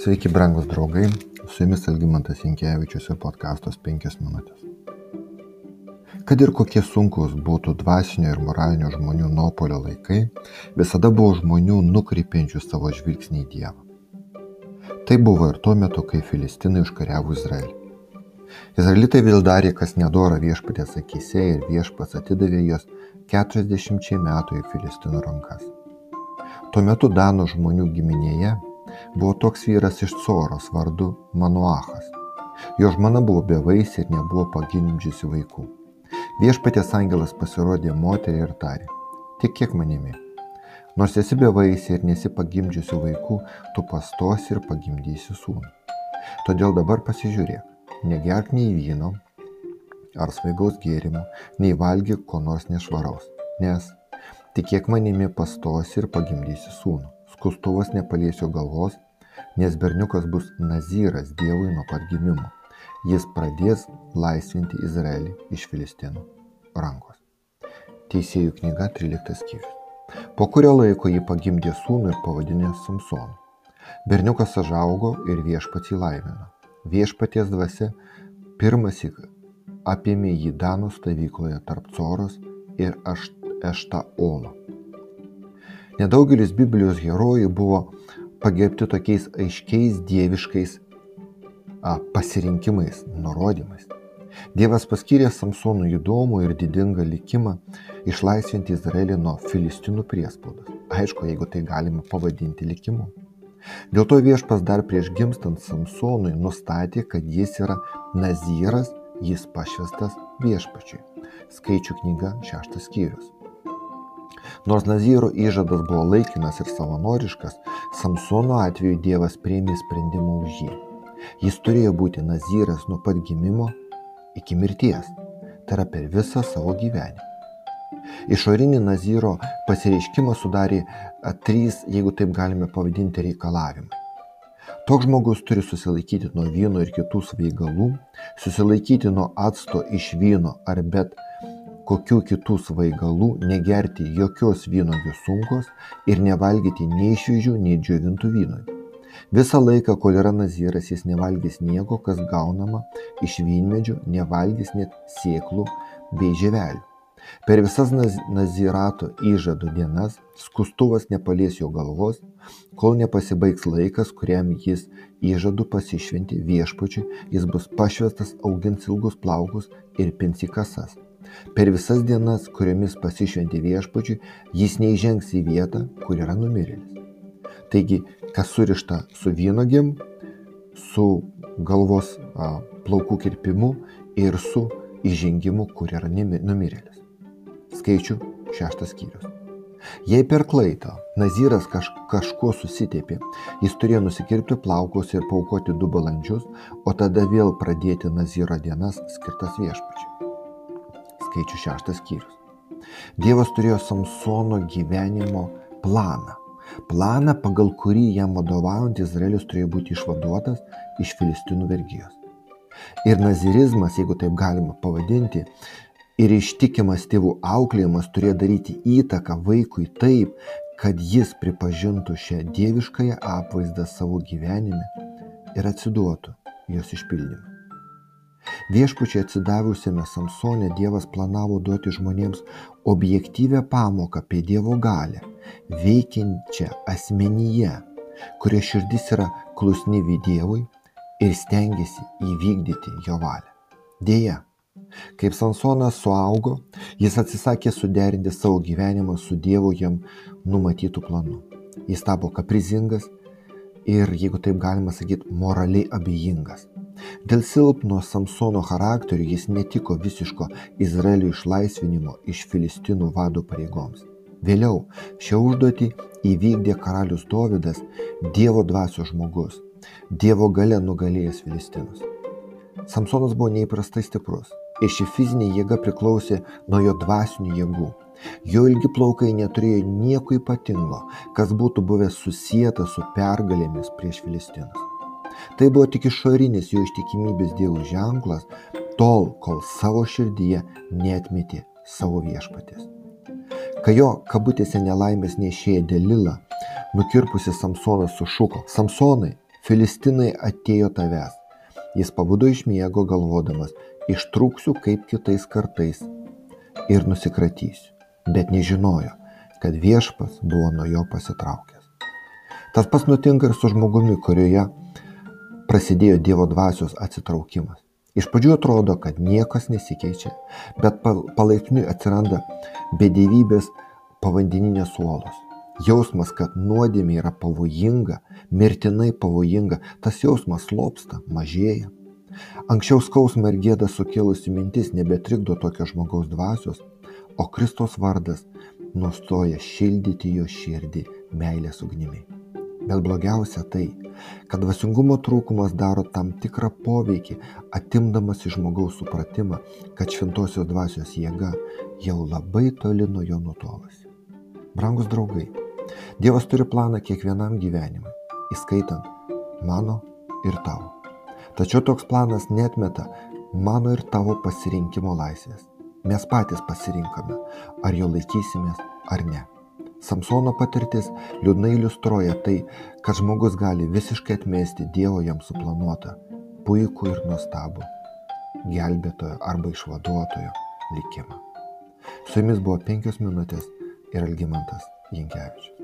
Sveiki, brangus draugai, su jumis Algymantas Inkevičius ir podkastos 5 minutės. Kad ir kokie sunkus būtų dvasinio ir moralinio žmonių nuopolio laikai, visada buvo žmonių nukreipiančių savo žvilgsnį į Dievą. Tai buvo ir tuo metu, kai Filistinai užkariavo Izraelį. Izraelitai vėl darė, kas nedora viešpatės akise ir viešpas atidavė juos 40 metų į Filistinų rankas. Tuo metu Danų žmonių giminėje buvo toks vyras iš Coros vardu Manuachas. Jo žmona buvo bevaisė ir nebuvo pagimdžiusi vaikų. Viešpatės angelas pasirodė moteriai ir tarė, tik kiek manimi. Nors esi bevaisė ir nesi pagimdžiusi vaikų, tu pastosi ir pagimdysi sūnų. Todėl dabar pasižiūrėk, negerk nei vyno ar svaigaus gėrimo, nei valgyk ko nors nešvaraus, nes tikėk manimi pastosi ir pagimdysi sūnų skustuvas nepalies jo galvos, nes berniukas bus nazyras Dievui nuo pat gimimo. Jis pradės laisvinti Izraelį iš filistinų rankos. Teisėjų knyga 13 skyrius. Po kurio laiko jį pagimdė sūnų ir pavadinė Samsonu. Berniukas užaugo ir viešpats jį laimino. Viešpaties dvasia pirmąsyk apėmė jį Danų stovykloje tarp Coros ir Eštaolo. Nedaugelis Biblijos herojų buvo pagerbti tokiais aiškiais dieviškais a, pasirinkimais, nurodymais. Dievas paskyrė Samsonų įdomų ir didingą likimą išlaisvinti Izraelį nuo filistinų priespaudos. Aišku, jeigu tai galima pavadinti likimu. Dėl to viešpas dar prieš gimstant Samsonui nustatė, kad jis yra nazyras, jis pašvestas viešpačiui. Skaičių knyga šeštas skyrius. Nors Nazyro įžadas buvo laikinas ir savanoriškas, Samsono atveju Dievas priėmė sprendimą už jį. Jis turėjo būti Nazyras nuo pat gimimo iki mirties, tai yra per visą savo gyvenimą. Išorinį Nazyro pasireiškimą sudarė trys, jeigu taip galime pavadinti, reikalavimai. Toks žmogus turi susilaikyti nuo vyno ir kitų svaigalų, susilaikyti nuo acto iš vyno ar bet kokių kitų svaigalų, negerti jokios vynogių sunkos ir nevalgyti nei šviežių, nei džiovintų vynogių. Visą laiką, kol yra nazyras, jis nevalgys nieko, kas gaunama iš vynmedžių, nevalgys net sėklų bei ževelių. Per visas nazirato įžadų dienas skustuvas nepalies jo galvos, kol nepasibaigs laikas, kuriam jis įžadų pasišventi viešpačiui, jis bus pašvestas, augins ilgus plaukus ir pins į kasas. Per visas dienas, kuriomis pasišventi viešpačiui, jis neįžengs į vietą, kur yra numirėlis. Taigi, kas surišta su vynogėm, su galvos a, plaukų kirpimu ir su įžengimu, kur yra numirėlis. Skaičių šeštas skyrius. Jei per klaidą Nazyras kaž, kažko susitėpė, jis turėjo nusikirpti plaukus ir paukoti du balandžius, o tada vėl pradėti Nazyro dienas skirtas viešpačiui skaičių šeštas skyrius. Dievas turėjo Samsono gyvenimo planą. Planą, pagal kurį jam vadovaujant Izraelis turėjo būti išvaduotas iš filistinų vergyjos. Ir nazirizmas, jeigu taip galima pavadinti, ir ištikimas tėvų auklėjimas turėjo daryti įtaką vaikui taip, kad jis pripažintų šią dieviškąją apvaizdą savo gyvenime ir atsiduotų jos išpildymui. Viešpačiai atsidavusiame Samsone Dievas planavo duoti žmonėms objektyvę pamoką apie Dievo galę, veikiančią asmenyje, kurio širdis yra klusni Dievui ir stengiasi įvykdyti jo valią. Deja, kaip Samsonas suaugo, jis atsisakė suderinti savo gyvenimą su Dievo jam numatytų planu. Jis tapo kaprizingas ir, jeigu taip galima sakyti, moraliai abejingas. Dėl silpno Samsono charakterio jis netiko visiško Izraelio išlaisvinimo iš Filistinų vado pareigoms. Vėliau šią užduotį įvykdė karalius Dovydas, Dievo dvasios žmogus, Dievo gale nugalėjęs Filistinus. Samsonas buvo neįprastai stiprus ir ši fizinė jėga priklausė nuo jo dvasinių jėgų. Jo ilgi plaukai neturėjo nieko ypatingo, kas būtų buvęs susijęta su pergalėmis prieš Filistinus. Tai buvo tik išorinis jo ištikimybės Dievų ženklas, tol, kol savo širdyje netmetė savo viešpatės. Kai jo kabutėse nelaimės nešėja Delila, nukirpusi Samsoną sušuko, Samsonai, Filistinai atėjo tavęs. Jis pabudo iš miego galvodamas, ištrūksiu kaip kitais kartais ir nusikratysiu, bet nežinojo, kad viešpas buvo nuo jo pasitraukęs. Tas pas nutinka ir su žmogumi, kurioje prasidėjo Dievo dvasios atsitraukimas. Iš pradžių atrodo, kad niekas nesikeičia, bet palaipsniui atsiranda bedėvybės povandeninės uolos. Jausmas, kad nuodėmė yra pavojinga, mirtinai pavojinga, tas jausmas lopsta, mažėja. Anksčiau skausmą ir gėdą sukėlusi mintis nebetrikdo tokio žmogaus dvasios, o Kristos vardas nustoja šildyti jo širdį meilės ugnimi. Bet blogiausia tai, kad dvasingumo trūkumas daro tam tikrą poveikį, atimdamas iš žmogaus supratimą, kad šventosios dvasios jėga jau labai toli nuo jo nutolusi. Brangus draugai, Dievas turi planą kiekvienam gyvenimui, įskaitant mano ir tavo. Tačiau toks planas netmeta mano ir tavo pasirinkimo laisvės. Mes patys pasirinkame, ar jo laikysimės ar ne. Samsono patirtis liūdnai iliustruoja tai, kad žmogus gali visiškai atmesti Dievo jam suplanuotą, puikų ir nuostabų gelbėtojo arba išvaduotojo likimą. Su jumis buvo penkios minutės ir Algymantas Jankievičius.